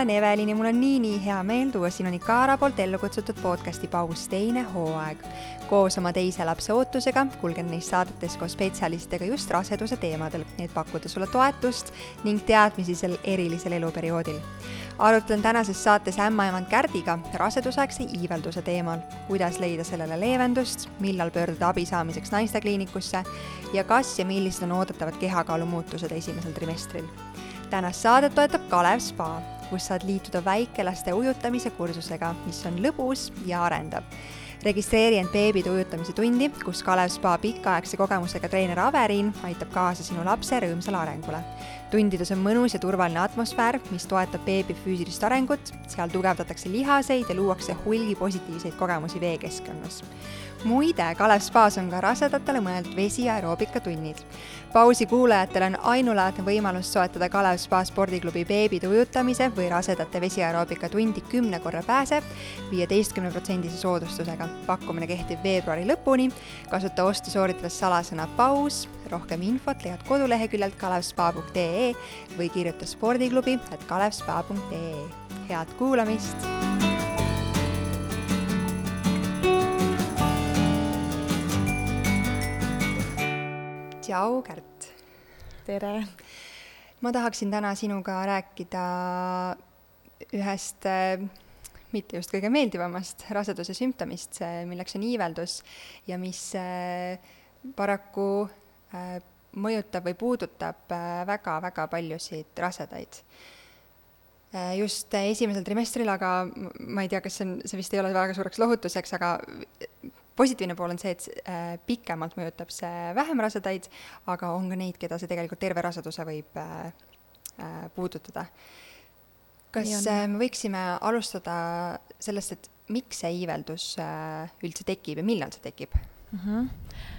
olen Evelin ja mul on nii-nii hea meel tuua sinu Nikara poolt ellu kutsutud podcasti Paus teine hooaeg. koos oma teise lapse ootusega kulgen neis saadetes koos spetsialistidega just raseduse teemadel, et pakkuda sulle toetust ning teadmisi sel erilisel eluperioodil. arutlen tänases saates ämmaemand Kärdiga rasedusaegse iivelduse teemal, kuidas leida sellele leevendust, millal pöörduda abi saamiseks naistekliinikusse ja kas ja millised on oodatavad kehakaalu muutused esimesel trimestril tänast saadet toetab Kalev Spa, kus saad liituda väikelaste ujutamise kursusega, mis on lõbus ja arendav. registreeri end beebide ujutamise tundi, kus Kalev Spa pikaaegse kogemusega treener Averin aitab kaasa sinu lapse rõõmsale arengule. tundides on mõnus ja turvaline atmosfäär, mis toetab beebi füüsilist arengut, seal tugevdatakse lihaseid ja luuakse hulgi positiivseid kogemusi veekeskkonnas muide, Kalev Spaas on ka rasedatele mõeldud vesi aeroobikatunnid. Pausi kuulajatel on ainulaadne võimalus soetada Kalev Spa spordiklubi beebide ujutamise või rasedate vesiaeroobika tundi kümne korra pääse viieteistkümne protsendise soodustusega. pakkumine kehtib veebruari lõpuni. kasuta ostu sooritades salasõna paus. rohkem infot leiad koduleheküljelt kalevspa.ee või kirjuta spordiklubi, et kalevspa.ee. head kuulamist tšau, Kärt! tere! ma tahaksin täna sinuga rääkida ühest äh, mitte just kõige meeldivamast raseduse sümptomist, milleks on iiveldus ja mis äh, paraku äh, mõjutab või puudutab väga-väga paljusid rasedaid. just esimesel trimestril, aga ma ei tea, kas see on, see vist ei ole väga suureks lohutuseks, aga positiivne pool on see, et äh, pikemalt mõjutab see vähem rasedaid, aga on ka neid, keda see tegelikult terve raseduse võib äh, äh, puudutada. kas me võiksime alustada sellest, et miks see iiveldus üldse tekib ja millal see tekib mm? -hmm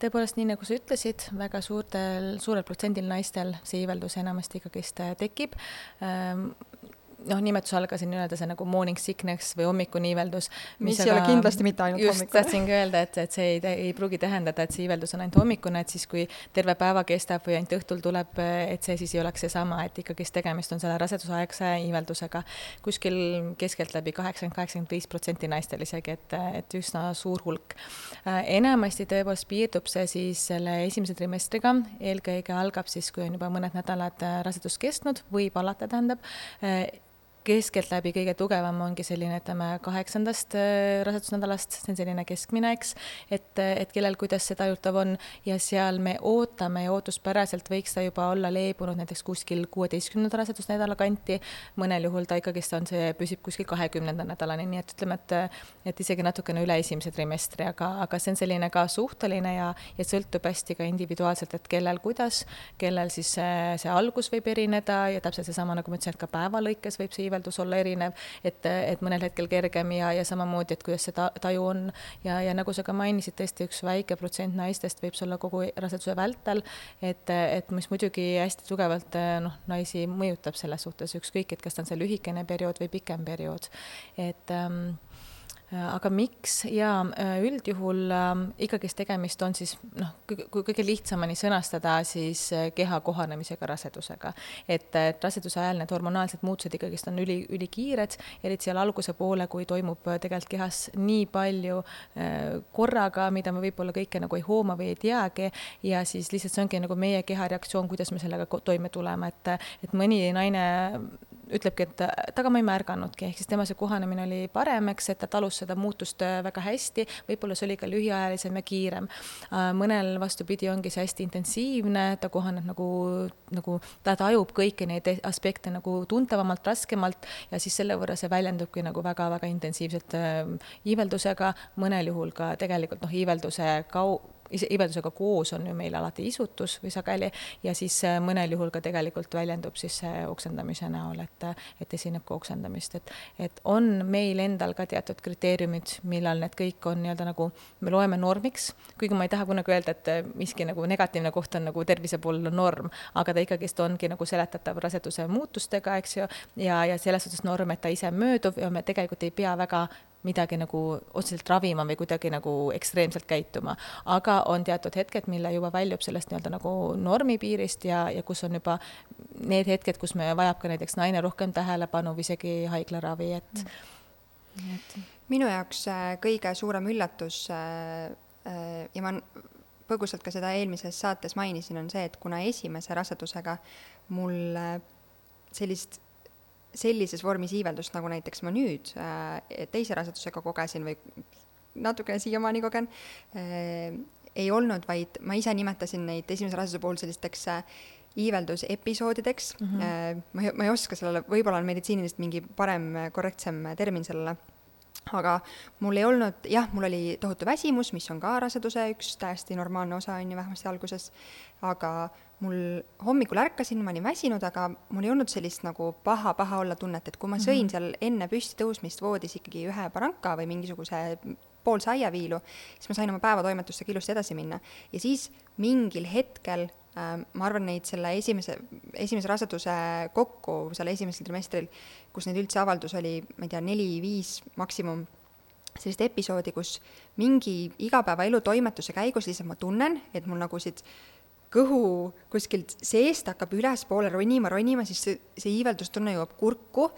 tõepoolest, nii nagu sa ütlesid, väga suurtel, suurel protsendil naistel see iiveldus enamasti ikkagist tekib ähm, noh, nimetuse all ka siin öelda see nagu morning sickness või hommikuniiveldus. mis ei ole kindlasti mitte ainult just, hommikune. tahtsingi öelda, et, et see ei, ei pruugi tähendada, et see iiveldus on ainult hommikune, et siis, kui terve päeva kestab või ainult õhtul tuleb, et see siis ei oleks seesama, et ikkagist tegemist on selle rasedusaegse iiveldusega. kuskil keskeltläbi kaheksakümmend, kaheksakümmend viis protsenti naistel isegi, et, et üsna suur hulk. enamasti tõepoolest piirdub see siis selle esimese trimestriga, eelkõige algab siis, kui on juba mõned nädalad rasedus kestnud, võib alata, tähendab keskeltläbi kõige tugevam ongi selline, ütleme, kaheksandast äh, rasedusnädalast, see on selline keskmine, eks, et, et kellel kuidas see tajutav on. Ja seal me ootame ja ootuspäraselt võiks ta juba olla leebunud näiteks kuskil kuueteistkümnenda rasedusnädala kanti, mõnel juhul ta ikkagist on, see püsib kuskil kahekümnenda nädalani, nii et ütleme, et et isegi natukene üle esimese trimestri, aga, aga see on selline ka suhteline ja, ja sõltub hästi ka individuaalselt, et kellel kuidas, kellel siis see, see algus võib erineda ja täpselt seesama, nagu ma ütlesin, et ka päeva lõikes võib see iiveldus olla erinev, et, et mõnel hetkel kergem ja, ja samamoodi, et kuidas see ta, taju on. ja, ja nagu sa ka mainisid, tõesti üks väike protsent naistest võib see olla kogu raseduse vältel, et, et mis muidugi hästi tugevalt noh, naisi mõjutab selles suhtes, ükskõik, et kas ta on see lühikene periood või pikem periood, et ähm, Äh, aga miks? Ja äh, üldjuhul ähm, ikkagist tegemist on siis noh, kui kõige lihtsamini sõnastada, siis äh, keha kohanemisega rasedusega. et, et raseduse ajal need hormonaalsed muutused ikkagist on üli, ülikiired, eriti seal alguse poole, kui toimub tegelikult kehas nii palju korraga, mida me võib-olla kõike nagu ei hooma või ei teagi. Ja siis lihtsalt see ongi nagu meie keha reaktsioon, kuidas me sellega toime tuleme, et, et mõni naine ütlebki, et taga ma ei märganudki, ehk siis tema see kohanemine oli parem, eks, et ta talus seda muutust äh, väga hästi, võib-olla see oli ka lühiajalisem ja kiirem. Äh, mõnel vastupidi, ongi see hästi intensiivne, ta kohaneb nagu, nagu ta tajub kõiki neid aspekte nagu tuntavamalt, raskemalt ja siis selle võrra see väljendubki nagu väga-väga intensiivselt äh, iiveldusega, mõnel juhul ka tegelikult noh, iivelduse kau-, iiveldusega koos on ju meil alati isutus või sageli ja siis äh, mõnel juhul ka tegelikult väljendub siis see oksendamise näol, et, et esineb ka oksendamist, et, et on meil endal ka teatud kriteeriumid, millal need kõik on nii-öelda nagu me loeme normiks, kuigi ma ei taha kunagi öelda, et äh, miski nagu negatiivne koht on nagu tervise poolel norm, aga ta ikkagist ongi nagu seletatav raseduse muutustega, eks ju, ja, ja selles suhtes norm, et ta ise möödub ja me tegelikult ei pea väga midagi nagu otseselt ravima või kuidagi nagu ekstreemselt käituma. aga on teatud hetked, mille juba väljub sellest nii-öelda nagu normi piirist ja, ja kus on juba need hetked, kus me vajab ka näiteks naine rohkem tähelepanu või isegi haiglaravi, et mm. et minu jaoks äh, kõige suurem üllatus äh, äh, ja ma põgusalt ka seda eelmises saates mainisin, on see, et kuna esimese rasedusega mul sellist sellises vormis iiveldust, nagu näiteks ma nüüd teise rasedusega kogesin või natukene siiamaani kogen, ei olnud, vaid ma ise nimetasin neid esimese raseduse puhul sellisteks iiveldusepisoodideks mm. -hmm. ma ei, ma ei oska sellele, võib-olla on meditsiiniliselt mingi parem, korrektsem termin sellele, aga mul ei olnud, jah, mul oli tohutu väsimus, mis on ka raseduse üks täiesti normaalne osa, on ju, vähemasti alguses, aga mul hommikul ärkasin, ma olin väsinud, aga mul ei olnud sellist nagu paha-paha olla tunnet, et kui ma sõin mm -hmm. seal enne püsti tõusmist voodis ikkagi ühe baranka või mingisuguse poolse aiaviilu, siis ma sain oma päevatoimetustega ilusti edasi minna. ja siis mingil hetkel ma arvan, neid selle esimese, esimese raseduse kokku seal esimesel trimestril, kus neid üldse avaldus oli, ma ei tea, neli-viis maksimum, sellist episoodi, kus mingi igapäevaelu toimetuse käigus lihtsalt ma tunnen, et mul nagu siit kõhu kuskilt seest hakkab ülespoole ronima, ronima, siis see, see iiveldustunne jõuab kurku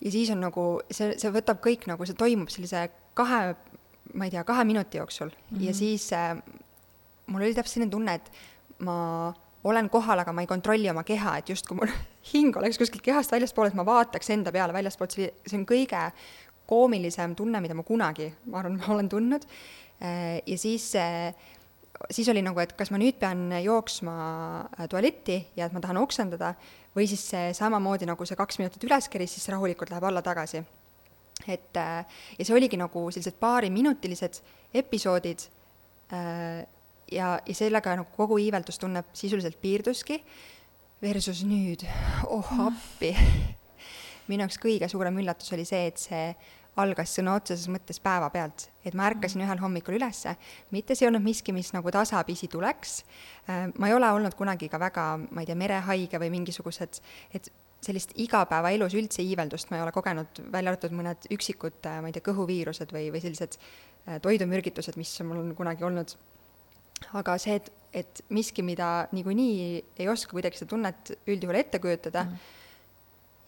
ja siis on nagu, see, see võtab kõik nagu, see toimub sellise kahe, ma ei tea, kahe minuti jooksul mm -hmm. ja siis äh, mul oli täpselt selline tunne, et ma olen kohal, aga ma ei kontrolli oma keha, et justkui mul hing oleks kuskilt kehast väljaspool, et ma vaataks enda peale väljaspoolt, see, see on kõige koomilisem tunne, mida ma kunagi, ma arvan, ma olen tundnud. ja siis, siis oli nagu, et kas ma nüüd pean jooksma tualetti ja et ma tahan oksendada või siis see samamoodi nagu see kaks minutit üles keris, siis rahulikult läheb alla tagasi. et ja see oligi nagu sellised paariminutilised episoodid ja, ja sellega nagu kogu iiveldustunne sisuliselt piirduski, versus nüüd, oh appi. Minu jaoks kõige suurem üllatus oli see, et see algas sõna otseses mõttes päevapealt, et ma ärkasin ühel hommikul ülesse, mitte see ei olnud miski, mis nagu tasapisi tuleks, äh, ma ei ole olnud kunagi ka väga, ma ei tea, merehaige või mingisugused, et sellist igapäevaelus üldse iiveldust ma ei ole kogenud, välja arvatud mõned üksikud, äh, ma ei tea, kõhuviirused või, või sellised äh, toidumürgitused, mis mul on kunagi olnud aga see, et, et miski, mida niikuinii ei oska kuidagi seda tunnet üldjuhul ette kujutada mm.,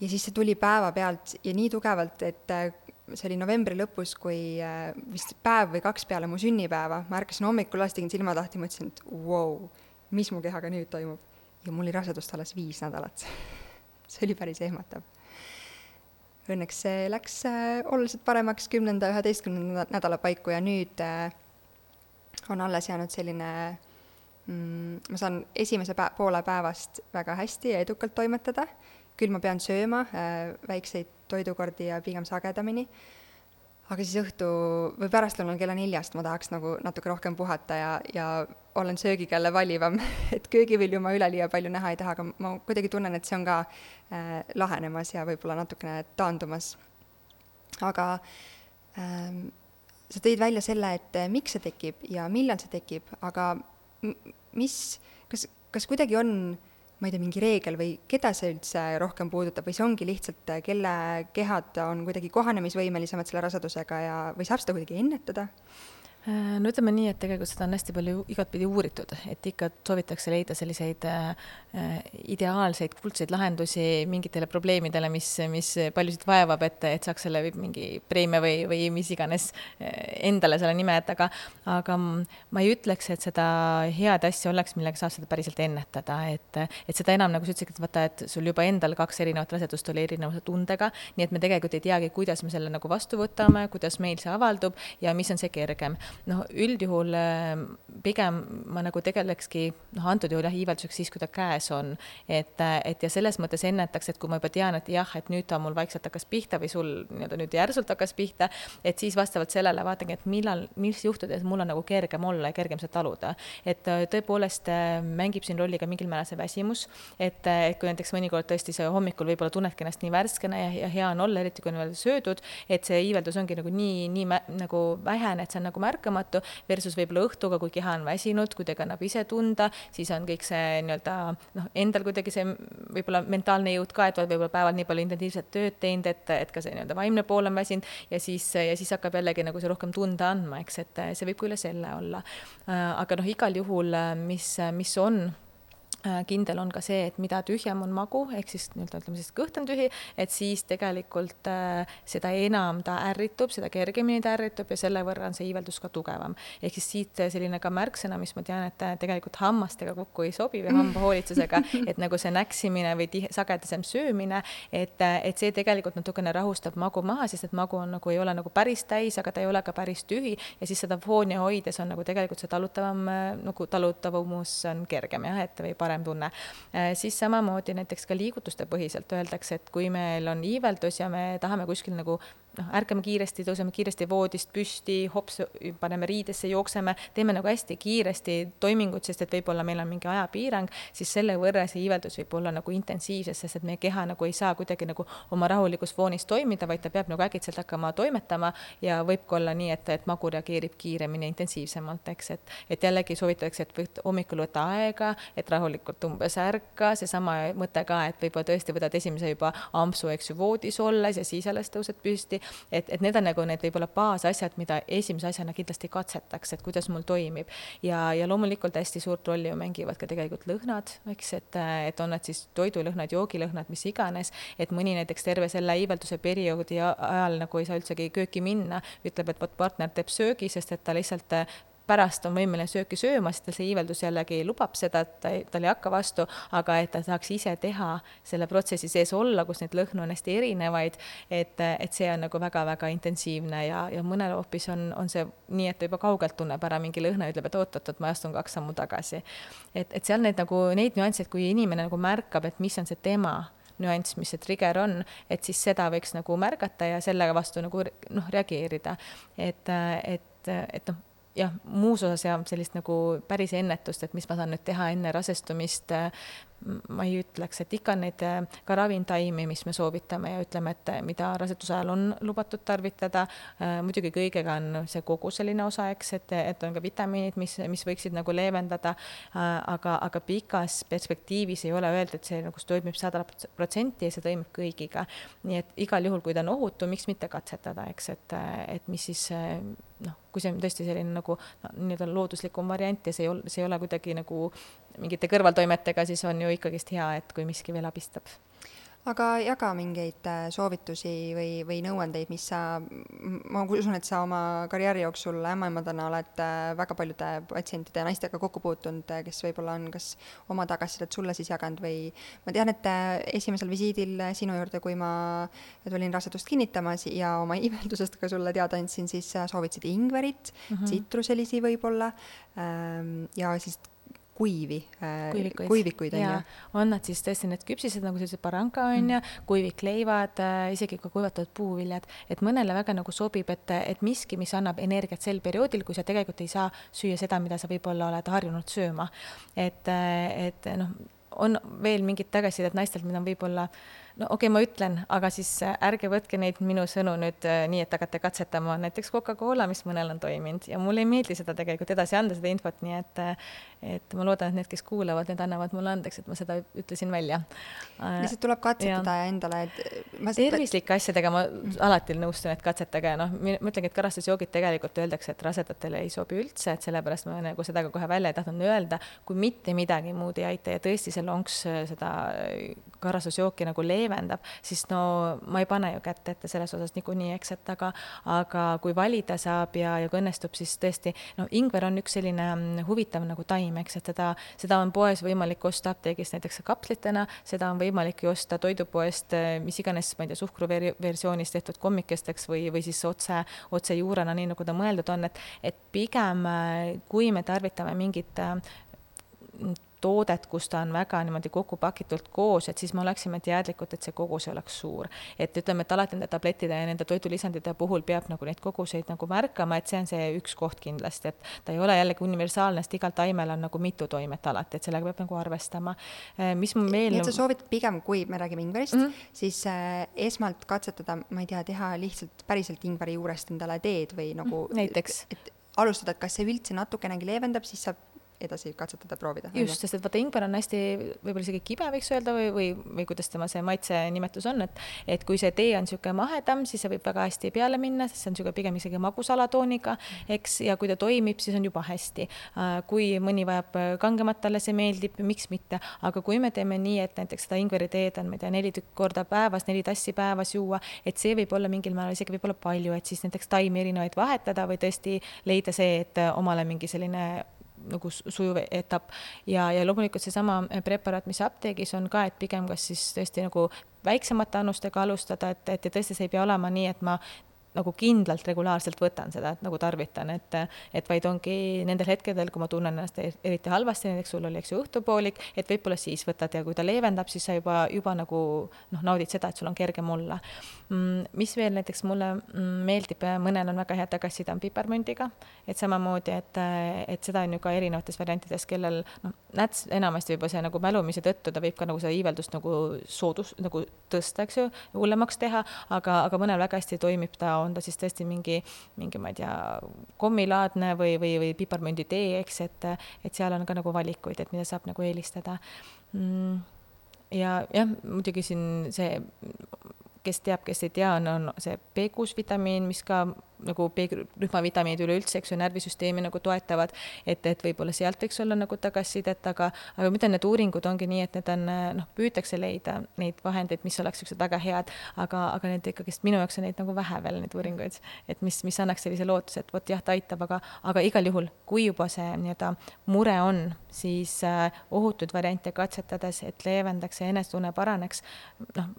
ja siis see tuli päevapealt ja nii tugevalt, et äh, see oli novembri lõpus, kui äh, vist päev või kaks peale mu sünnipäeva, ma ärkasin hommikul üles, tegin silmad lahti, mõtlesin, et vau wow,, mis mu kehaga nüüd toimub. ja mul oli rasedust alles viis nädalat see oli päris ehmatav. Õnneks see läks äh, oluliselt paremaks kümnenda, üheteistkümnenda nädala paiku ja nüüd äh, on alles jäänud selline mm, ma saan esimese pä-, poole päevast väga hästi ja edukalt toimetada, küll ma pean sööma äh, väikseid toidukordi ja pigem sagedamini, aga siis õhtu või pärastlõunal kella neljast ma tahaks nagu natuke rohkem puhata ja, ja olen söögiga jälle valivam. Et köögivilju ma üleliia palju näha ei taha, aga ma kuidagi tunnen, et see on ka äh, lahenemas ja võib-olla natukene taandumas. aga ähm, sa tõid välja selle, et eh, miks see tekib ja millal see tekib, aga mis, kas, kas kuidagi on, ma ei tea, mingi reegel või keda see üldse rohkem puudutab või see ongi lihtsalt, eh, kelle kehad on kuidagi kohanemisvõimelisemad selle rasedusega ja, või saab seda kuidagi ennetada? Äh, no ütleme nii, et tegelikult seda on hästi palju igatpidi uuritud, et ikka soovitakse leida selliseid äh, ideaalseid kuldseid lahendusi mingitele probleemidele, mis, mis paljusid vaevab, et, et saaks selle mingi preemia või, või mis iganes äh, endale selle nime jätta, aga, aga ma ei ütleks, et seda head asja oleks, millega saab seda päriselt ennetada, et, et seda enam, nagu sa ütlesid, et vaata, et sul juba endal kaks erinevat rasedust oli erinevuse tundega, nii et me tegelikult ei teagi, kuidas me selle nagu vastu võtame, kuidas meil see avaldub ja mis on see kergem noh, üldjuhul ähm, pigem ma nagu tegelekski noh, antud juhul jah, iivelduseks siis, kui ta käes on. et, äh, et ja selles mõttes ennetaks, et kui ma juba tean, et jah, et nüüd ta mul vaikselt hakkas pihta või sul nii-öelda nüüd järsult hakkas pihta, et siis vastavalt sellele vaatangi, et millal, mis juhtudes mul on nagu kergem olla ja kergem seda taluda. et äh, tõepoolest äh, mängib siin rolli ka mingil määral see väsimus, et, et kui näiteks mõnikord tõesti sa hommikul võib-olla tunnedki ennast nii värskena ja, ja hea on olla, eriti kui on veel söödud, et see iiveldus ongi nagu nii, nii nagu vähene, et see on nagu märkamatu, versus võib-olla õhtuga, kui keha on väsinud, kuidagi annab ise tunda, siis on kõik see nii-öelda noh, endal kuidagi see võib-olla mentaalne jõud ka, et oled võib-olla päeval nii palju intensiivset tööd teinud, et, et ka see nii-öelda vaimne pool on väsinud ja siis, ja siis hakkab jällegi nagu see rohkem tunda andma, eks, et see võib ka üle selle olla. aga noh, igal juhul, mis, mis on Äh, kindel on ka see, et mida tühjem on magu, ehk siis nii-öelda ütleme siis kõht on tühi, et siis tegelikult äh, seda enam ta ärritub, seda kergemini ta ärritub ja selle võrra on see iiveldus ka tugevam. ehk siis siit selline ka märksõna, mis ma tean, et äh, tegelikult hammastega kokku ei sobi või hambahoolitsusega, et nagu see näksimine või tihe, sagedasem söömine, et, et see tegelikult natukene rahustab magu maha, sest et magu on nagu, ei ole nagu päris täis, aga ta ei ole ka päris tühi ja siis seda fooni hoides on nagu tegelikult see talutavam, nagu talutavumus on kergem jah, et või parem parem tunne. Äh, siis samamoodi näiteks ka liigutuste põhiselt öeldakse, et kui meil on iiveldus ja me tahame kuskil nagu noh, ärkame kiiresti, tõuseme kiiresti voodist püsti, hops, paneme riidesse, jookseme, teeme nagu hästi kiiresti toimingut, sest et võib-olla meil on mingi ajapiirang, siis selle võrra see iiveldus võib olla nagu intensiivsem, sest et meie keha nagu ei saa kuidagi nagu oma rahulikus foonis toimida, vaid ta peab nagu äkitselt hakkama toimetama ja võib ka olla nii, et, et magu reageerib kiiremini, intensiivsemalt, eks, et, et jällegi soovitatakse, et võt, hommikul võta aega, et rahulikult umbes ärka, seesama mõte ka, et võib-olla tõesti võtad esimese juba ampsu, eks ju, voodis olles ja siis alles tõused püsti et, et need on nagu need võib-olla baasasjad, mida esimese asjana kindlasti katsetaks, et kuidas mul toimib. ja, ja loomulikult hästi suurt rolli ju mängivad ka tegelikult lõhnad, eks, et, et on need siis toidulõhnad, joogilõhnad, mis iganes, et mõni näiteks terve selle iivelduse perioodi ajal nagu ei saa üldsegi kööki minna, ütleb, et vot partner teeb söögi, sest et ta lihtsalt pärast on võimeline sööki sööma, sest tal see iiveldus jällegi lubab seda, et ta ei, tal ei hakka vastu, aga et ta saaks ise teha selle protsessi sees olla, kus neid lõhnu on hästi erinevaid, et, et see on nagu väga-väga intensiivne ja, ja mõnel hoopis on, on see nii, et ta juba kaugelt tunneb ära mingi lõhna ütleb, et oot-oot-oot, ma astun kaks sammu tagasi. et, et seal neid nagu, neid nüansse, et kui inimene nagu märkab, et mis on see tema nüanss, mis see trigger on, et siis seda võiks nagu märgata ja selle vastu nagu noh, reageerida. et, et, et noh, jah, muus osas ja sellist nagu päris ennetust, et mis ma saan nüüd teha enne rasestumist, ma ei ütleks, et ikka neid äh, ka ravintaimi, mis me soovitame ja ütleme, et äh, mida raseduse ajal on lubatud tarvitada. Äh, muidugi kõigega on see koguseline osa, eks, et, et on ka vitamiinid, mis, mis võiksid nagu leevendada. aga, aga pikas perspektiivis ei ole öelda, et see nagu toimib sada protsenti ja see toimib kõigiga. nii et igal juhul, kui ta on ohutu, miks mitte katsetada, eks, et, et mis siis noh, kui see on tõesti selline nagu no, nii-öelda looduslikum variant ja see ei ole, see ei ole kuidagi nagu mingite kõrvaltoimetega, siis on ju ikkagist hea, et kui miski veel abistab aga jaga mingeid äh, soovitusi või, või nõuandeid, mis sa, ma usun, et sa oma karjääri jooksul ämmaemadana oled äh, väga paljude patsientide ja naistega kokku puutunud, äh, kes võib-olla on kas oma tagasisidet sulle siis jaganud või ma tean, et esimesel visiidil sinu juurde, kui ma tulin rasedust kinnitamas ja oma iiveldusest ka sulle teada andsin, siis soovitasid ingverit mm, -hmm. tsitruselisi võib-olla ähm, ja siis kuivi äh,, kuivikuid, kuivikuid on ju. on nad siis tõesti need küpsised nagu sellised baranka on mm. ju, kuivikleivad äh,, isegi ka kuivatatud puuviljad, et mõnele väga nagu sobib, et, et miski, mis annab energiat sel perioodil, kui sa tegelikult ei saa süüa seda, mida sa võib-olla oled harjunud sööma. et, et noh, on veel mingit tagasisidet naistelt, mida võib-olla äh, no okei okay,, ma ütlen, aga siis äh, ärge võtke neid minu sõnu nüüd äh, nii, et hakkate katsetama näiteks Coca-Cola, mis mõnel on toiminud ja mulle ei meeldi seda tegelikult edasi anda, seda infot, nii et äh, et ma loodan, et need, kes kuulavad, need annavad mulle andeks, et ma seda ütlesin välja. lihtsalt tuleb katsetada ja, ja endale, et ma tervislike asjadega ma alati nõustun, et katsetage, noh, ma ütlengi, et karastusjoogid tegelikult öeldakse, et rasedatele ei sobi üldse, et sellepärast ma nagu seda ka kohe välja ei tahtnud öelda, kui mitte midagi muud ei aita ja tõesti see lonks seda karastusjooki nagu leevendab, siis no ma ei pane ju kätt ette selles osas niikuinii, eks, et aga, aga kui valida saab ja, ja kui õnnestub, siis tõesti, no ingver on üks selline mm, huvitav nagu taim, eks, et seda, seda on poes võimalik osta apteegist näiteks kapslitena, seda on võimalik ju osta toidupoest, mis iganes, ma ei tea, suhkruversioonis tehtud kommikesteks või, või siis otse, otse juurena, nii nagu ta mõeldud on, et, et pigem kui me tarvitame mingit toodet, kus ta on väga niimoodi kokku pakitult koos, et siis me oleksime teadlikud, et see kogus oleks suur. et ütleme, et alati nende tablettide ja nende toidulisandite puhul peab nagu neid koguseid nagu märkama, et see on see üks koht kindlasti, et ta ei ole jällegi universaalne, sest igal taimel on nagu mitu toimet alati, et sellega peab nagu arvestama. Äh, mis ma veel. nii et sa soovitad pigem, kui me räägime ingverist mm, -hmm. siis äh, esmalt katsetada, ma ei tea, teha lihtsalt päriselt ingveri juurest endale teed või nagu mm,. näiteks. et alustada, et kas see üldse natukenegi leevendab, siis saab edasi katsetada, proovida. just, sest et vaata, ingver on hästi võib-olla isegi kibe, võiks öelda, või, või, või kuidas tema see maitse nimetus on, et et kui see tee on niisugune mahedam, siis see võib väga hästi peale minna, sest see on niisugune pigem isegi magusala-tooniga, eks, ja kui ta toimib, siis on juba hästi. Äh, kui mõni vajab kangemat, talle see meeldib, miks mitte, aga kui me teeme nii, et näiteks seda ingveriteed on, ma ei tea, neli tükk korda päevas, neli tassi päevas juua, et see võib olla mingil määral isegi võib-olla palju, et siis näiteks taimi erinevaid vahetada või tõesti leida see, et omale mingi selline nagu sujuv etapp. Ja, ja loomulikult seesama preparaat, mis apteegis on ka, et pigem kas siis tõesti nagu väiksemate annustega alustada, et, et ja tõesti see ei pea olema nii, et ma nagu kindlalt regulaarselt võtan seda, et nagu tarvitan, et, et vaid ongi nendel hetkedel, kui ma tunnen ennast e-, eriti halvasti, näiteks sul oli, eks ju, õhtupoolik, et võib-olla siis võtad ja kui ta leevendab, siis sa juba, juba nagu noh, naudid seda, et sul on kergem olla mm,. mis veel näiteks mulle mm, meeldib, mõnel on väga hea tagasiside on piparmündiga, et samamoodi, et, et seda on ju ka erinevates variantides, kellel noh, näts enamasti võib-olla see nagu mälumise tõttu ta võib ka nagu seda iiveldust nagu soodus, nagu tõsta, eks ju, hullemaks teha, aga, aga mõnel väga hästi toimib ta on ta siis tõesti mingi, mingi, ma ei tea, kommilaadne või, või, või piparmünditee, eks, et, et seal on ka nagu valikuid, et mida saab nagu eelistada. Mm ja jah, muidugi siin see kes teab, kes ei tea, on, on see B6 vitamiin, mis ka nagu B-rühma vitamiinid üleüldse, eks ju, närvisüsteemi nagu toetavad, et, et võib-olla sealt võiks olla nagu tagasisidet, aga, aga ütlen, need uuringud ongi nii, et need on noh, püütakse leida neid vahendeid, mis oleks niisugused väga head, aga, aga need ikkagist minu jaoks on neid nagu vähe veel, neid uuringuid, et mis, mis annaks sellise lootuse, et vot jah, ta aitab, aga, aga igal juhul, kui juba see nii-öelda mure on, siis äh, ohutuid variante katsetades, et leevendaks ja enesetunne paraneks, noh,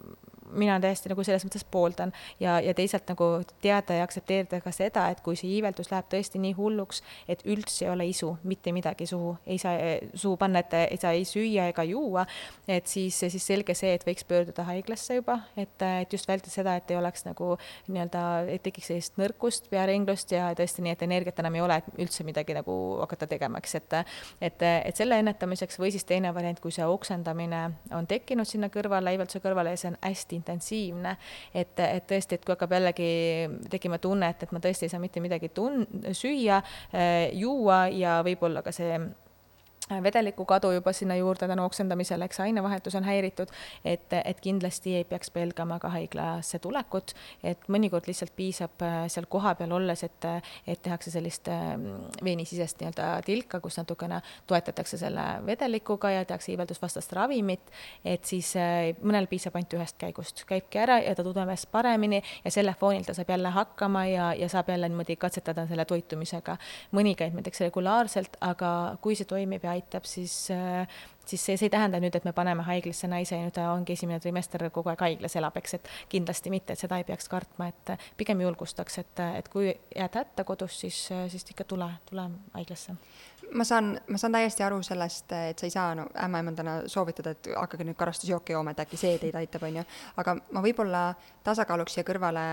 mina täiesti nagu selles mõttes pooldan ja, ja teisalt nagu teada ja aktsepteerida ka seda, et kui see iiveldus läheb tõesti nii hulluks, et üldse ei ole isu mitte midagi suhu, ei saa suhu panna, et ei saa ei süüa ega juua, et siis, siis selge see, et võiks pöörduda haiglasse juba, et, et just vältida seda, et ei oleks nagu nii-öelda, et tekiks sellist nõrkust, pearinglust ja tõesti nii, et energiat enam ei ole, et üldse midagi nagu hakata tegema, eks, et et, et selle ennetamiseks või siis teine variant, kui see oksendamine on tekkinud sinna kõrvale, iivelduse kõrvale ja see on hästi intensiivne, et, et tõesti, et kui hakkab jällegi tekkima tunne, et, et ma tõesti ei saa mitte midagi tun-, süüa, eh, juua ja võib-olla ka see vedeliku kadu juba sinna juurde tänu oksendamisele, eks ainevahetus on häiritud, et, et kindlasti ei peaks pelgama ka haiglasse tulekut, et mõnikord lihtsalt piisab äh, seal kohapeal olles, et, et tehakse sellist ähm, veenisisest nii-öelda tilka, kus natukene toetatakse selle vedelikuga ja tehakse iiveldusvastast ravimit, et siis äh, mõnel piisab ainult ühest käigust, käibki ära ja ta ennast paremini ja selle foonil ta saab jälle hakkama ja, ja saab jälle niimoodi katsetada selle toitumisega. mõni käib näiteks regulaarselt, aga kui see toimib ja aitab, aitab, siis, äh, siis see, see ei tähenda nüüd, et me paneme haiglasse naise ja nüüd ta ongi esimene trimester kogu aeg haiglas elab, eks, et kindlasti mitte, et seda ei peaks kartma, et pigem julgustaks, et, et kui jääd hätta kodus, siis, siis ikka tule, tule haiglasse. Ma saan, ma saan täiesti aru sellest, et sa ei saa no ämmaemandana soovitada, et hakake nüüd karastusjooki jooma, et äkki see teid aitab, on ju, aga ma võib-olla tasakaaluks siia kõrvale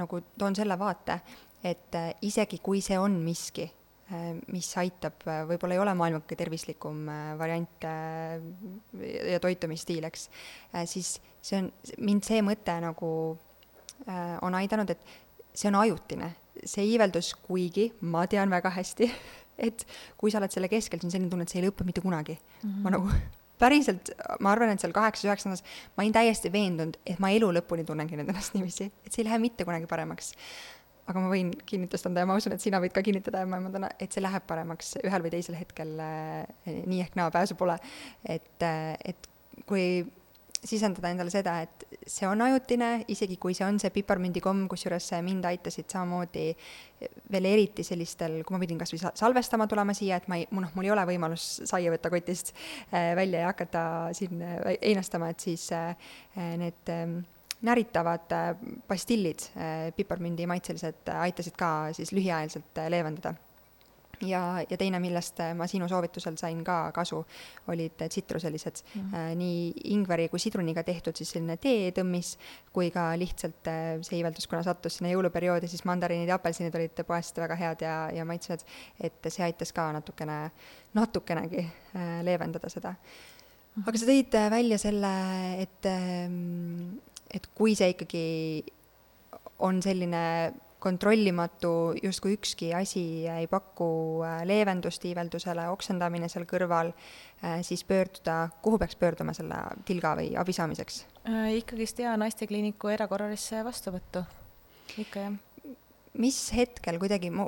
nagu toon selle vaate, et isegi kui see on miski, Äh, mis aitab, äh, võib-olla ei ole maailma kõige tervislikum äh, variant ja toitumisstiil, eks, siis see on, mind see mõte nagu on aidanud, et see on ajutine. see iiveldus, kuigi ma tean väga hästi, et kui sa oled selle keskel, siis on selline tunne, et see ei lõpe mitte kunagi mm. -hmm. ma nagu päriselt, ma arvan, et seal kaheksas-üheksandas ma olin täiesti veendunud, et ma elu lõpuni tunnengi nüüd ennast niiviisi, et see ei lähe mitte kunagi paremaks aga ma võin kinnitust anda ja ma usun, et sina võid ka kinnitada ämmaemandana, et see läheb paremaks ühel või teisel hetkel äh, nii ehk naa, pääsu pole. et, äh, et kui sisendada endale seda, et see on ajutine, isegi kui see on see piparmündikomm, kusjuures mind aitasid samamoodi veel eriti sellistel, kui ma pidin kas või salvestama tulema siia, et ma ei, noh, mul ei ole võimalus saia võtta kotist äh, välja ja hakata siin einastama, et siis need näritavad äh, pastillid, äh, piparmündi maitselised, äh, aitasid ka siis lühiajaliselt leevendada. ja, ja teine, millest ma sinu soovitusel sain ka kasu, olid tsitruselised mm, -hmm. nii ingveri kui sidruniga tehtud siis selline teetõmmis, kui ka lihtsalt see iiveldus, kuna sattus sinna jõuluperioodi, siis mandariinid ja apelsinid olid poest väga head ja, ja maitsvad, et see aitas ka natukene, natukenegi leevendada seda mhm. aga sa tõid välja selle, et ähm, et kui see ikkagi on selline kontrollimatu, justkui ükski asi ei paku äh, leevendust iiveldusele, oksendamine seal kõrval, äh, siis pöörduda, kuhu peaks pöörduma selle tilga või abi saamiseks? ikkagist jaa, naistekliiniku erakorralisse vastuvõttu, ikka jah mis hetkel kuidagi, ma,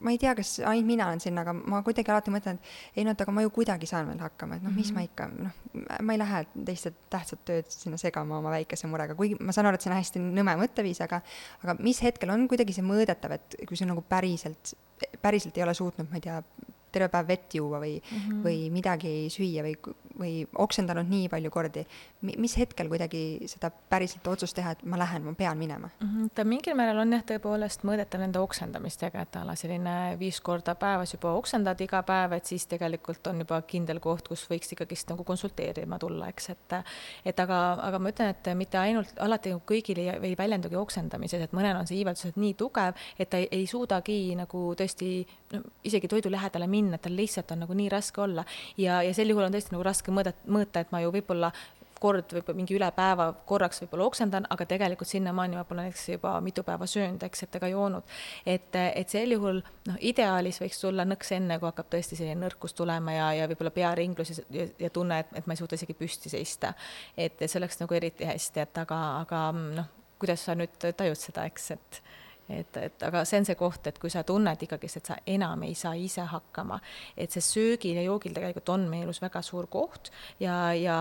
ma ei tea, kas ainult mina olen siin, aga ma kuidagi alati mõtlen, et ei no, et aga ma ju kuidagi saan veel hakkama, et noh, mis mm -hmm. ma ikka, noh, ma ei lähe teiste tähtsat tööd sinna segama oma väikese murega, kuigi ma saan aru, et see on hästi nõme mõtteviis, aga aga mis hetkel on kuidagi see mõõdetav, et kui sa nagu päriselt, päriselt ei ole suutnud, ma ei tea, terve päev vett juua või mm, -hmm. või midagi süüa või, või oksendanud nii palju kordi. mis hetkel kuidagi seda päriselt otsust teha, et ma lähen, ma pean minema mm? -hmm. ta mingil määral on jah, tõepoolest mõõdetav nende oksendamistega, et a la selline viis korda päevas juba oksendad iga päev, et siis tegelikult on juba kindel koht, kus võiks ikkagist nagu konsulteerima tulla, eks, et et aga, aga ma ütlen, et mitte ainult alati kõigil ei, ei väljendugi oksendamises, et mõnel on see iiveldus nii tugev, et ta ei, ei suudagi nagu tõesti no isegi toidu lähedale minna minna, et tal lihtsalt on nagu nii raske olla. ja, ja sel juhul on tõesti nagu raske mõõda, mõõta, et ma ju võib-olla kord võib-olla mingi üle päeva korraks võib-olla oksendan, aga tegelikult sinnamaani ma pole näiteks juba mitu päeva söönud, eks, et ega joonud. et, et sel juhul noh, ideaalis võiks tulla nõks enne, kui hakkab tõesti selline nõrkus tulema ja, ja võib-olla pearinglus ja, ja, ja tunne, et, et ma ei suuda isegi püsti seista. et see oleks nagu eriti hästi, et aga, aga noh, kuidas sa nüüd tajud seda, eks, et et, et aga see on see koht, et kui sa tunned ikkagist, et sa enam ei saa ise hakkama, et see söögil ja joogil tegelikult on meie elus väga suur koht ja, ja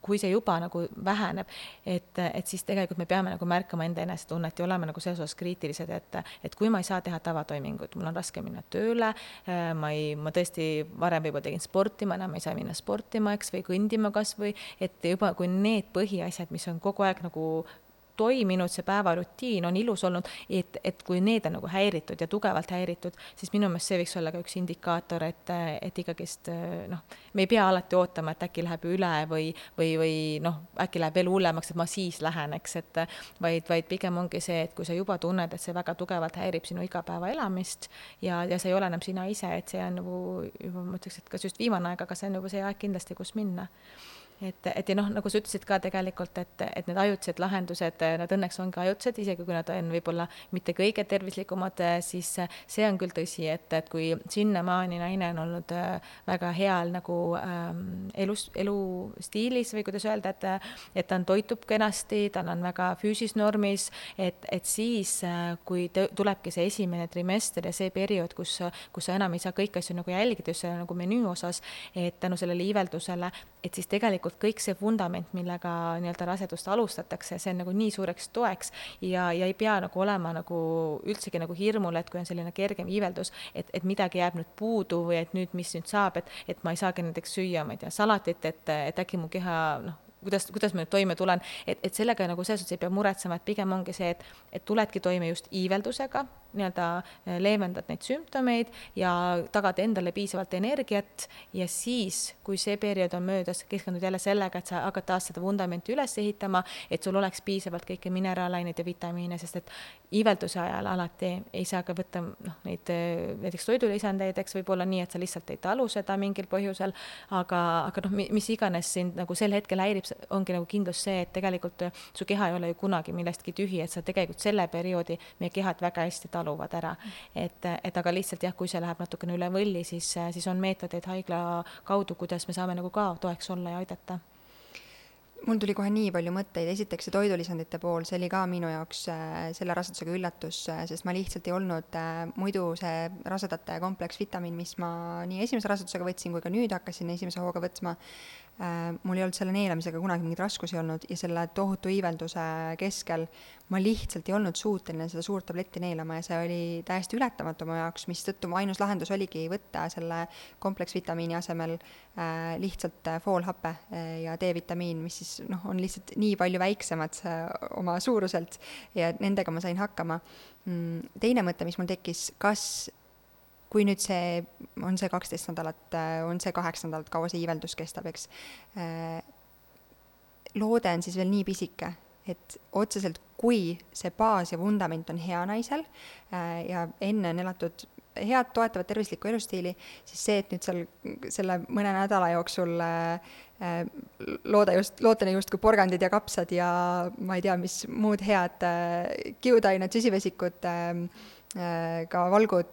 kui see juba nagu väheneb, et, et siis tegelikult me peame nagu märkama enda enesetunnet ja olema nagu selles osas kriitilised, et, et kui ma ei saa teha tavatoiminguid, mul on raske minna tööle, ma ei, ma tõesti varem võib-olla tegin sporti, ma enam ei saa minna sportima, eks, või kõndima kas või, et juba kui need põhiasjad, mis on kogu aeg nagu toiminud, see päevarutiin on ilus olnud, et, et kui need on nagu häiritud ja tugevalt häiritud, siis minu meelest see võiks olla ka üks indikaator, et, et ikkagist noh, me ei pea alati ootama, et äkki läheb üle või, või, või noh, äkki läheb veel hullemaks, et ma siis lähen, eks, et vaid, vaid pigem ongi see, et kui sa juba tunned, et see väga tugevalt häirib sinu igapäevaelamist ja, ja see ei ole enam sina ise, et see on nagu juba ma ütleks, et kas just viimane aeg, aga see on juba see aeg kindlasti, kus minna et, et ja noh, nagu sa ütlesid ka tegelikult, et, et need ajutised lahendused, nad õnneks ongi ajutised, isegi kui nad on võib-olla mitte kõige tervislikumad, siis see on küll tõsi, et, et kui sinnamaani naine on olnud äh, väga heal nagu ähm, elus, elustiilis või kuidas öelda, et, et ta on, toitub kenasti, tal on väga füüsisnormis, et, et siis, äh, kui tulebki see esimene trimester ja see periood, kus, kus sa enam ei saa kõiki asju nagu jälgida just selle nagu menüü osas, et tänu sellele iiveldusele, et siis tegelikult tegelikult kõik see vundament, millega nii-öelda rasedust alustatakse, see on nagu nii suureks toeks ja, ja ei pea nagu olema nagu üldsegi nagu hirmul, et kui on selline kergem iiveldus, et, et midagi jääb nüüd puudu või et nüüd, mis nüüd saab, et, et ma ei saagi näiteks süüa, ma ei tea, salatit, et, et äkki mu keha noh, kuidas, kuidas ma nüüd toime tulen, et, et sellega nagu selles suhtes ei pea muretsema, et pigem ongi see, et, et tuledki toime just iiveldusega nii-öelda äh, leevendad neid sümptomeid ja tagad endale piisavalt energiat. Ja siis, kui see periood on möödas, keskendud jälle sellega, et sa hakkad taas seda vundamenti üles ehitama, et sul oleks piisavalt kõiki mineraalaineid ja vitamiine, sest et iivelduse ajal alati ei saa ka võtta noh, neid näiteks toidulisandeid, eks võib olla nii, et sa lihtsalt ei talu seda mingil põhjusel, aga, aga noh, mis iganes sind nagu sel hetkel häirib, ongi nagu kindlus see, et tegelikult su keha ei ole ju kunagi millestki tühi, et sa tegelikult selle perioodi meie kehat väga hästi talud taluvad ära. et, et aga lihtsalt jah, kui see läheb natukene üle võlli, siis, siis on meetodeid haigla kaudu, kuidas me saame nagu ka toeks olla ja aidata mul tuli kohe nii palju mõtteid, esiteks see toidulisandite pool, see oli ka minu jaoks äh, selle rasedusega üllatus, äh, sest ma lihtsalt ei olnud äh, muidu see rasedate kompleksvitamiin, mis ma nii esimese rasedusega võtsin kui ka nüüd hakkasin esimese hooga võtma, mul ei olnud selle neelamisega kunagi mingeid raskusi olnud ja selle tohutu iivelduse keskel ma lihtsalt ei olnud suuteline seda suurt tabletti neelama ja see oli täiesti ületamatu mu jaoks, mistõttu mu ainus lahendus oligi võtta selle kompleksvitamiini asemel äh, lihtsalt äh, foolhappe äh, ja D-vitamiin, mis siis noh, on lihtsalt nii palju väiksemad äh, oma suuruselt ja nendega ma sain hakkama mm,. teine mõte, mis mul tekkis, kas kui nüüd see, on see kaksteist nädalat, on see kaheksa nädalat, kaua see iiveldus kestab, eks, loode on siis veel nii pisike, et otseselt, kui see baas ja vundament on hea naisel ja enne on elatud head toetavat tervislikku elustiili, siis see, et nüüd seal selle mõne nädala jooksul äh, looda just, loota justkui porgandid ja kapsad ja ma ei tea, mis muud head äh, kiudained, süsivesikud äh,, ka valgud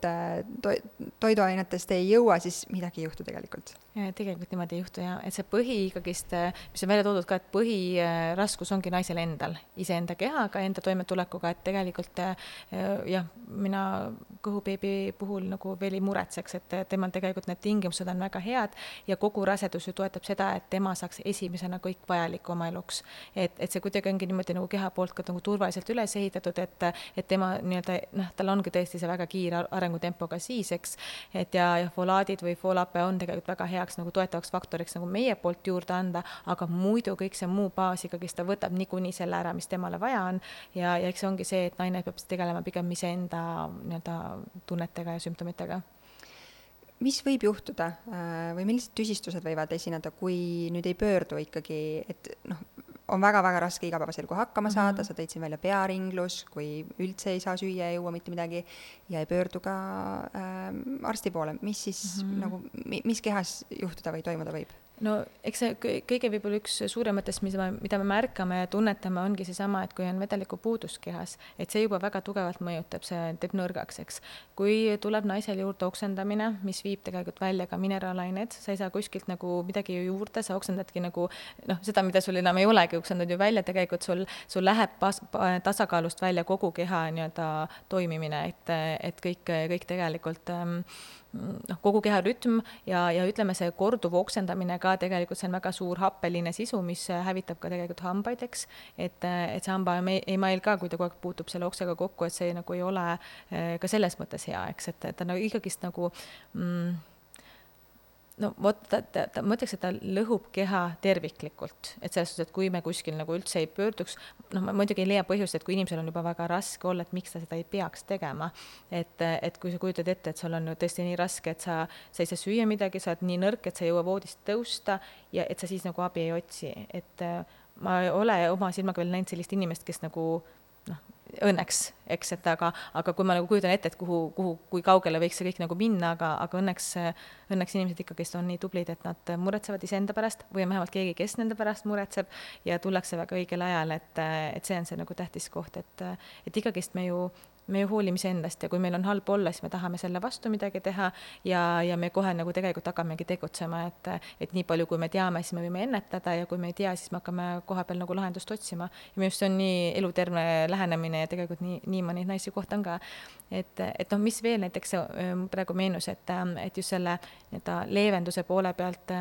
to-, toiduainetest ei jõua, siis midagi ei juhtu tegelikult tegelikult niimoodi ei juhtu ja et see põhi ikkagist, mis on välja toodud ka, et põhiraskus ongi naisel endal, iseenda kehaga, enda toimetulekuga, et tegelikult jah, mina kõhubeebi puhul nagu veel ei muretseks, et temal tegelikult need tingimused on väga head ja kogu rasedus ju toetab seda, et tema saaks esimesena kõik vajalikku oma eluks. et, et see kuidagi ongi niimoodi nagu keha poolt ka nagu turvaliselt üles ehitatud, et, et tema nii-öelda noh, tal ongi tõesti see väga kiire arengutempoga siis, eks, et ja, ja folaadid või foolape on tegelikult väga hea heaks nagu toetavaks faktoriks nagu meie poolt juurde anda, aga muidu kõik see muu baas ikkagist ta võtab niikuinii selle ära, mis temale vaja on. ja, ja eks see ongi see, et naine peab tegelema pigem iseenda nii-öelda tunnetega ja sümptomitega mis võib juhtuda äh, või millised tüsistused võivad esineda, kui nüüd ei pöördu ikkagi, et noh, on väga-väga raske igapäevase eluga hakkama saada mm, -hmm. sa tõid siin välja pearinglus, kui üldse ei saa süüa, ei jõua mitte midagi ja ei pöördu ka äh, arsti poole, mis siis mm -hmm. nagu, mis kehas juhtuda või toimuda võib? No eks see kõige võib-olla üks suurematest, mis mida me märkame ja tunnetame, ongi seesama, et kui on vedeliku puudus kehas, et see juba väga tugevalt mõjutab, see teeb nõrgaks, eks. kui tuleb naisel juurde oksendamine, mis viib tegelikult välja ka mineraalained, sa ei saa kuskilt nagu midagi juurde, sa oksendadki nagu noh, seda, mida sul enam ei olegi, oksendad ju välja, tegelikult sul, sul läheb pas, tasakaalust välja kogu keha nii-öelda toimimine, et, et kõik, kõik tegelikult ähm, noh, kogu keha rütm ja, ja ütleme, see korduv oksendamine ka tegelikult, see on väga suur happeline sisu, mis hävitab ka tegelikult hambaid, eks. et, et see hambaemail ka, kui ta kogu aeg puutub selle oksega kokku, et see nagu ei ole eh, ka selles mõttes hea, eks, et, et ta nagu ikkagist nagu mm, no vot, ta, ta, ta, ma ütleks, et ta lõhub keha terviklikult, et selles suhtes, et kui me kuskil nagu üldse ei pöörduks, noh, ma muidugi ei leia põhjust, et kui inimesel on juba väga raske olla, et miks ta seda ei peaks tegema. et, et kui sa kujutad ette, et sul on ju tõesti nii raske, et sa, sa ei saa süüa midagi, sa oled nii nõrk, et sa ei jõua voodist tõusta ja et sa siis nagu abi ei otsi, et ma ei ole oma silmaga veel näinud sellist inimest, kes nagu noh, õnneks, eks, et aga, aga kui ma nagu kujutan ette, et kuhu, kuhu, kui kaugele võiks see kõik nagu minna, aga, aga õnneks, õnneks inimesed ikkagist on nii tublid, et nad muretsevad iseenda pärast või on vähemalt keegi, kes nende pärast muretseb ja tullakse väga õigel ajal, et, et see on see nagu tähtis koht, et, et ikkagist me ju me ju hoolime iseendast ja kui meil on halb olla, siis me tahame selle vastu midagi teha ja, ja me kohe nagu tegelikult hakkamegi tegutsema, et, et nii palju, kui me teame, siis me võime ennetada ja kui me ei tea, siis me hakkame kohapeal nagu lahendust otsima. ja minu arust see on nii eluterve lähenemine ja tegelikult nii, nii ma neid naisi kohtan ka. et, et noh, mis veel näiteks praegu meenus, et, et just selle nii-öelda leevenduse poole pealt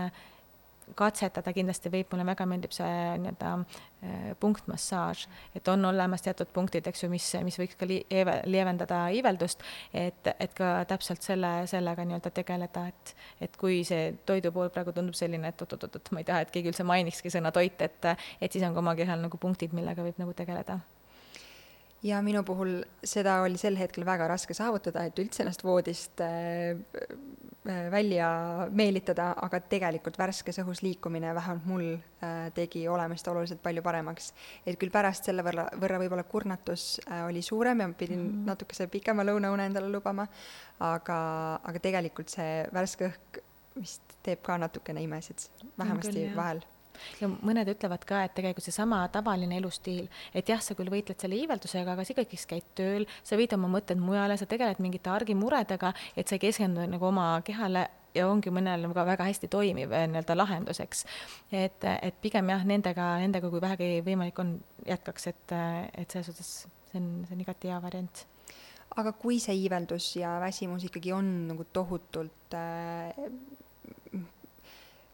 katsetada kindlasti võib, mulle väga meeldib see nii-öelda äh, punktmassaaž, et on olemas teatud punktid, eks ju, mis, mis võiks ka liive, leevendada iiveldust, et, et ka täpselt selle, sellega nii-öelda tegeleda, et, et kui see toidu pool praegu tundub selline, et oot-oot-oot, ma ei taha, et keegi üldse mainikski sõna toit, et, et siis on ka oma kehal nagu punktid, millega võib nagu tegeleda ja minu puhul seda oli sel hetkel väga raske saavutada, et üldse ennast voodist äh, äh, välja meelitada, aga tegelikult värskes õhus liikumine vähemalt mul äh, tegi olemist oluliselt palju paremaks. et küll pärast selle võrra, võrra võib-olla kurnatus oli suurem ja ma pidin mm -hmm. natukese pikema lõunaune endale lubama, aga, aga tegelikult see värske õhk vist teeb ka natukene imesid, vähemasti küll, vahel ja mõned ütlevad ka, et tegelikult seesama tavaline elustiil, et jah, sa küll võitled selle iiveldusega, aga sa ikkagi käid tööl, sa viid oma mõtted mujale, sa tegeled mingite argimuredega, et sa ei keskendu nagu oma kehale ja ongi mõnel ka väga hästi toimiv eh, nii-öelda lahenduseks. et, et pigem jah, nendega, nendega, kui vähegi võimalik on, jätkaks, et, et selles suhtes see on, see on igati hea variant aga kui see iiveldus ja väsimus ikkagi on nagu tohutult äh,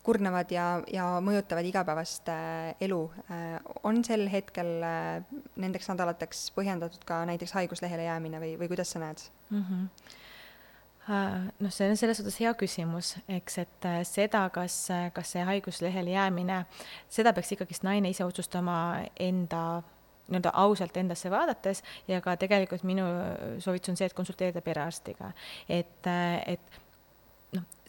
kurnavad ja, ja mõjutavad igapäevast äh, elu. Äh, on sel hetkel äh, nendeks nädalateks põhjendatud ka näiteks haiguslehele jäämine või, või kuidas sa näed mm? -hmm noh, see on selles suhtes hea küsimus, eks, et seda, kas, kas see haiguslehele jäämine, seda peaks ikkagist naine ise otsustama enda nii-öelda ausalt endasse vaadates ja ka tegelikult minu soovitus on see, et konsulteerida perearstiga. et, et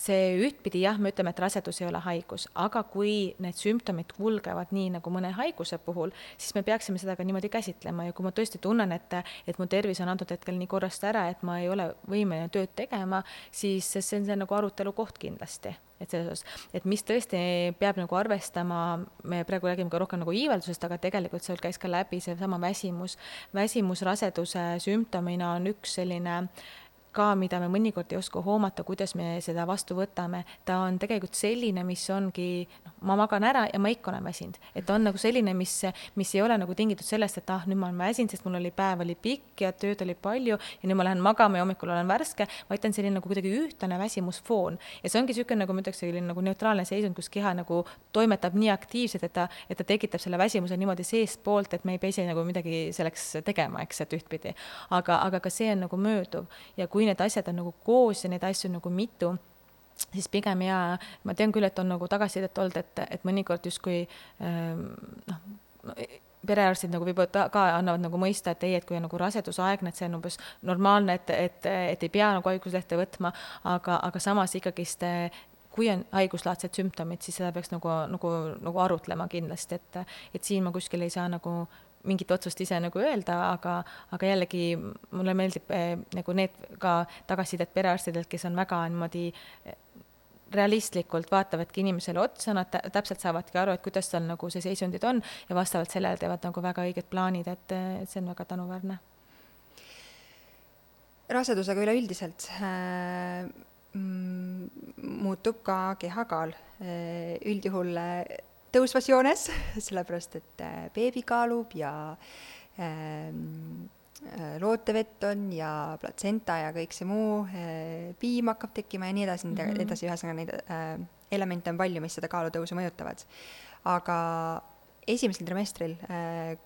see ühtpidi jah, me ütleme, et rasedus ei ole haigus, aga kui need sümptomid kulgevad nii nagu mõne haiguse puhul, siis me peaksime seda ka niimoodi käsitlema ja kui ma tõesti tunnen, et, et mu tervis on antud hetkel nii korrast ära, et ma ei ole võimeline tööd tegema, siis see on see nagu arutelu koht kindlasti et selles osas, et mis tõesti peab nagu arvestama, me praegu räägime ka rohkem nagu iiveldusest, aga tegelikult seal käis ka läbi seesama väsimus. väsimus raseduse sümptomina on üks selline äh, ka, mida me mõnikord ei oska hoomata, kuidas me seda vastu võtame, ta on tegelikult selline, mis ongi, noh, ma magan ära ja ma ikka olen väsinud. et ta on nagu selline, mis, mis ei ole nagu tingitud sellest, et ah, nüüd ma olen väsinud, sest mul oli päev oli pikk ja tööd oli palju ja nüüd ma lähen magama ja hommikul olen värske, vaid ta on selline nagu kuidagi ühtlane väsimusfoon. ja see ongi niisugune, nagu ma ütleks, selline nagu neutraalne seisund, kus keha nagu toimetab nii aktiivselt, et ta, et ta tekitab selle väsimuse niimoodi seestpoolt, et me ei pea ise nagu midagi selleks tegema, eks, et ühtpidi. aga, aga ka see on nagu mööduv ja kui kui need asjad on nagu koos ja neid asju on nagu mitu, siis pigem jaa, ma tean küll, et on nagu tagasisidet olnud, et, et mõnikord justkui ähm, noh, perearstid nagu võib-olla ka annavad nagu mõista, et ei, et kui on nagu rasedusaegne, et see on umbes normaalne, et, et, et ei pea nagu haiguslehte võtma, aga, aga samas ikkagist kui on haiguslaadsed sümptomid, siis seda peaks nagu, nagu, nagu arutlema kindlasti, et, et siin ma kuskil ei saa nagu mingit otsust ise nagu öelda, aga, aga jällegi mulle meeldib eh, nagu need ka tagasisidet perearstidelt, kes on väga niimoodi eh, realistlikult vaatavadki inimesele otsa, nad täpselt saavadki aru, et kuidas tal nagu see seisundid on ja vastavalt sellele teevad nagu väga õiged plaanid, et see on väga tänuväärne. rasedusega üleüldiselt äh, muutub ka kehakaal äh,. üldjuhul tõusvas joones, sellepärast et äh, beebi kaalub ja ähm, äh, lootevett on ja platsenta ja kõik see muu äh,, piim hakkab tekkima ja nii edasi mm, -hmm. edasi, ühesõnaga neid äh, elemente on palju, mis seda kaalutõusu mõjutavad. aga esimesel trimestril äh,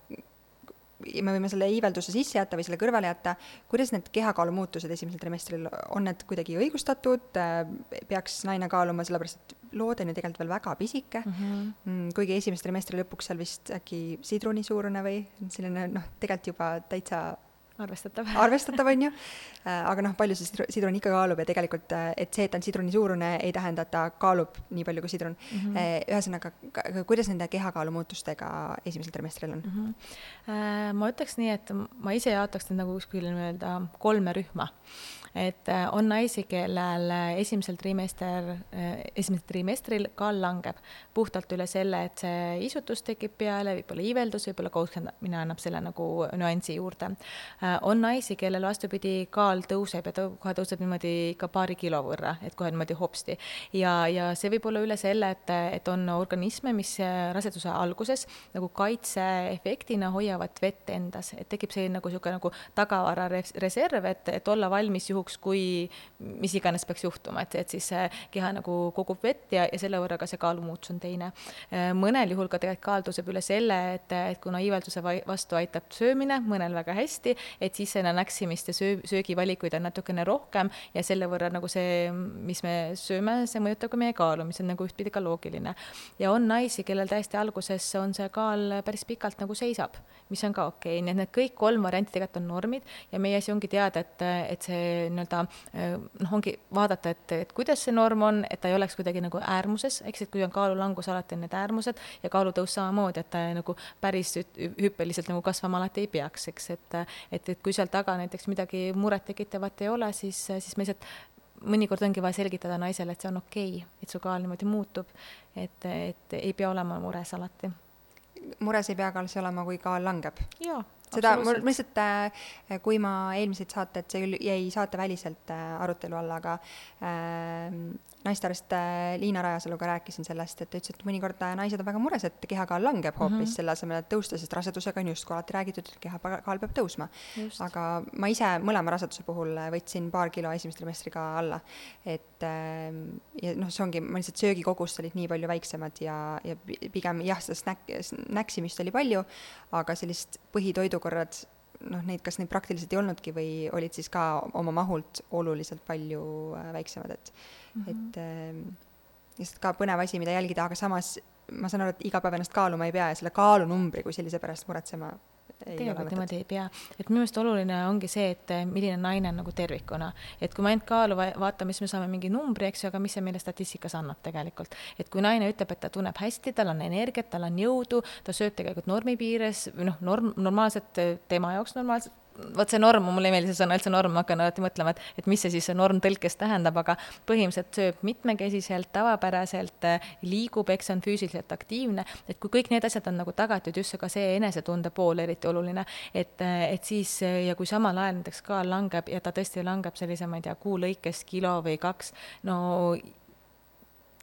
me võime selle iivelduse sisse jätta või selle kõrvale jätta, kuidas need kehakaalu muutused esimesel trimestril, on need kuidagi õigustatud, peaks naine kaaluma, sellepärast et loode on ju tegelikult veel väga pisike mhm. mm, -hmm. kuigi esimese trimestri lõpuks seal vist äkki sidruni suurune või selline noh, tegelikult juba täitsa arvestatav. arvestatav, on ju. Äh, aga noh, palju see sidrun ikka kaalub ja tegelikult, äh, et see, et ta on sidruni suurune, ei tähenda, et ta kaalub nii palju kui sidrun mm. -hmm. ühesõnaga, kuidas nende kehakaalu muutustega esimesel trimestril on mm? -hmm. ma ütleks nii, et ma ise jaotaks need nagu kuskil nii-öelda kolme rühma et äh, on naisi, kellel äh, esimesel trimester, äh, esimesel trimestril kaal langeb puhtalt üle selle, et see isutus tekib peale, võib-olla iiveldus, võib-olla kohuskendamine annab selle nagu nüansi juurde. on naisi, kellel vastupidi, kaal tõuseb ja ta kohe tõuseb niimoodi ikka paari kilo võrra, et kohe niimoodi hopsti. ja, ja see võib olla üle selle, et, et on organisme, mis raseduse alguses nagu kaitseefektina hoiavad vett endas, et tekib selline nagu niisugune nagu tagavarareserv, et, et olla valmis juhuks, juhuks, kui mis iganes peaks juhtuma, et, et siis keha nagu kogub vett ja, ja selle võrra ka see kaalumuutus on teine. mõnel juhul ka tegelikult kaal tõuseb üle selle, et, et kuna iivelduse vastu aitab söömine, mõnel väga hästi, et siis seda näksimist ja söö, söögivalikuid on natukene rohkem ja selle võrra nagu see, mis me sööme, see mõjutab ka meie kaalu, mis on nagu ühtpidi ka loogiline. ja on naisi, kellel täiesti alguses on see kaal päris pikalt nagu seisab, mis on ka okei okay., nii et need kõik kolm varianti tegelikult on normid ja meie asi ongi teada, et, et see nii-öelda noh, ongi vaadata, et, et kuidas see norm on, et ta ei oleks kuidagi nagu äärmuses, eks, et kui on kaalulangus, alati on need äärmused ja kaalutõus samamoodi, et ta nagu päris hüppeliselt nagu kasvama alati ei peaks, eks, et et, et kui seal taga näiteks midagi murettekitavat ei ole, siis, siis me lihtsalt mõnikord ongi vaja selgitada naisele, et see on okei okay,, et su kaal niimoodi muutub, et, et ei pea olema mures alati. mures ei pea ka olema, kui kaal langeb? jaa seda, mul lihtsalt, äh, kui ma eelmised saated, see küll jäi saateväliselt äh, arutelu alla, aga äh, naistearst äh, Liina Rajasaluga rääkisin sellest, et ta ütles, et mõnikord naised on väga mures, et kehakaal langeb hoopis mm -hmm. selle asemel, et tõusta, sest rasedusega on justkui alati räägitud, et kehakaal peab tõusma. aga ma ise mõlema raseduse puhul võtsin paar kilo esimese trimestriga alla. et äh, ja noh, see ongi, ma lihtsalt söögikogust olid nii palju väiksemad ja, ja pigem jah, seda snäk-, näksimist oli palju, aga sellist põhitoidukorrad noh, neid, kas neid praktiliselt ei olnudki või olid siis ka oma mahult oluliselt palju äh, väiksemad, et mm, -hmm. et äh, lihtsalt ka põnev asi, mida jälgida, aga samas ma saan aru, et iga päev ennast kaaluma ei pea ja selle kaalunumbri kui sellise pärast muretsema tegelikult niimoodi ei pea, et minu meelest oluline ongi see, et eh, milline naine on nagu tervikuna, et kui me ainult kaalu vaatame, siis me saame mingi numbri, eks ju, aga mis see meile statistikas annab tegelikult. et kui naine ütleb, et ta tunneb hästi, tal on energiat, tal on jõudu, ta sööb tegelikult normi piires, noh, norm, normaalselt tema jaoks normaalselt vot see norm, mulle ei meeldi see sõna üldse norm, ma hakkan alati mõtlema, et, et mis see siis see norm tõlkes tähendab, aga põhimõtteliselt sööb mitmekesiselt, tavapäraselt, liigub, eks on füüsiliselt aktiivne, et kui kõik need asjad on nagu tagatud, just ka see enesetunde pool eriti oluline, et, et siis ja kui samal ajal näiteks kaal langeb ja ta tõesti langeb sellise, ma ei tea, kuu lõikes kilo või kaks, no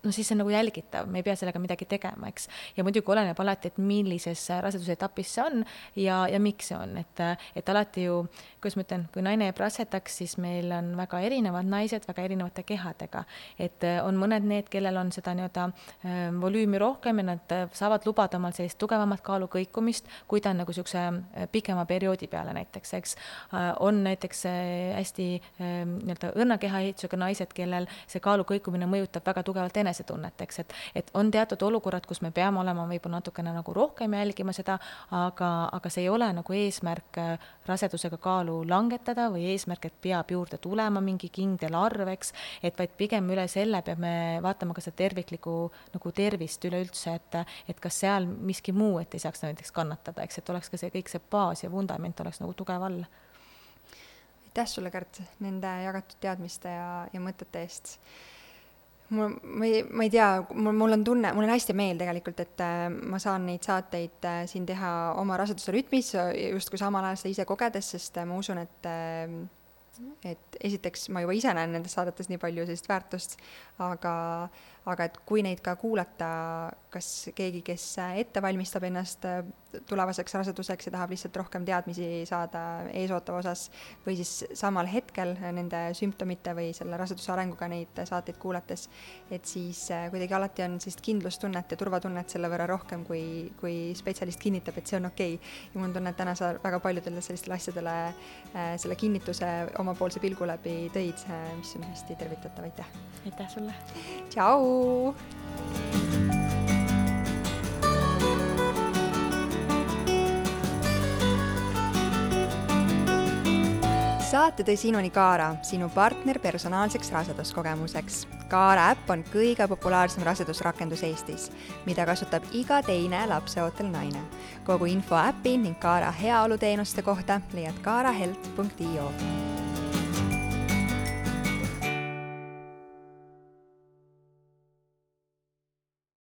no siis see on nagu jälgitav, me ei pea sellega midagi tegema, eks. ja muidugi oleneb alati, et millises raseduse etapis see on ja, ja miks see on, et, et alati ju, kuidas ma ütlen, kui naine jääb rasedaks, siis meil on väga erinevad naised väga erinevate kehadega. et on mõned need, kellel on seda nii-öelda äh, volüümi rohkem ja nad saavad lubada omal sellist tugevamat kaalu kõikumist, kui ta on nagu niisuguse äh, pikema perioodi peale näiteks, eks äh,. on näiteks äh, hästi äh, nii-öelda õrna kehaehitusega naised, kellel see kaalu kõikumine mõjutab väga tugevalt enese enesetunnet, eks, et, et on teatud olukorrad, kus me peame olema võib-olla natukene nagu rohkem jälgima seda, aga, aga see ei ole nagu eesmärk äh, rasedusega kaalu langetada või eesmärk, et peab juurde tulema mingi kindel arv, eks, et vaid pigem üle selle peame vaatama ka seda terviklikku nagu tervist üleüldse, et, et kas seal miski muu, et ei saaks näiteks kannatada, eks, et oleks ka see kõik see baas ja vundament oleks nagu tugev all. Aitäh sulle, Kärt, nende jagatud teadmiste ja, ja mõtete eest mul, ma ei, ma ei tea, mul, mul on tunne, mul on hästi meel tegelikult, et äh, ma saan neid saateid äh, siin teha oma raseduse rütmis, justkui samal ajal seda ise kogedes, sest äh, ma usun, et et esiteks ma juba ise näen nendes saadetes nii palju sellist väärtust, aga aga et kui neid ka kuulata, kas keegi, kes ette valmistab ennast äh, tulevaseks raseduseks ja tahab lihtsalt rohkem teadmisi saada eesootava osas, või siis samal hetkel nende sümptomite või selle raseduse arenguga neid saateid kuulates, et siis äh, kuidagi alati on sellist kindlustunnet ja turvatunnet selle võrra rohkem, kui, kui spetsialist kinnitab, et see on okei okay.. ja mul on tunne, et täna sa väga paljudele sellistele asjadele äh, selle kinnituse omapoolse pilgu läbi tõid, mis on hästi tervitatav, aitäh! aitäh sulle! tšau! Saate tõi sinuni Kaara, sinu partner personaalseks raseduskogemuseks. Kaara äpp on kõige populaarsem rasedusrakendus Eestis, mida kasutab iga teine lapseootel naine. kogu info äpi ning Kaara heaoluteenuste kohta leiad kaarahelt.io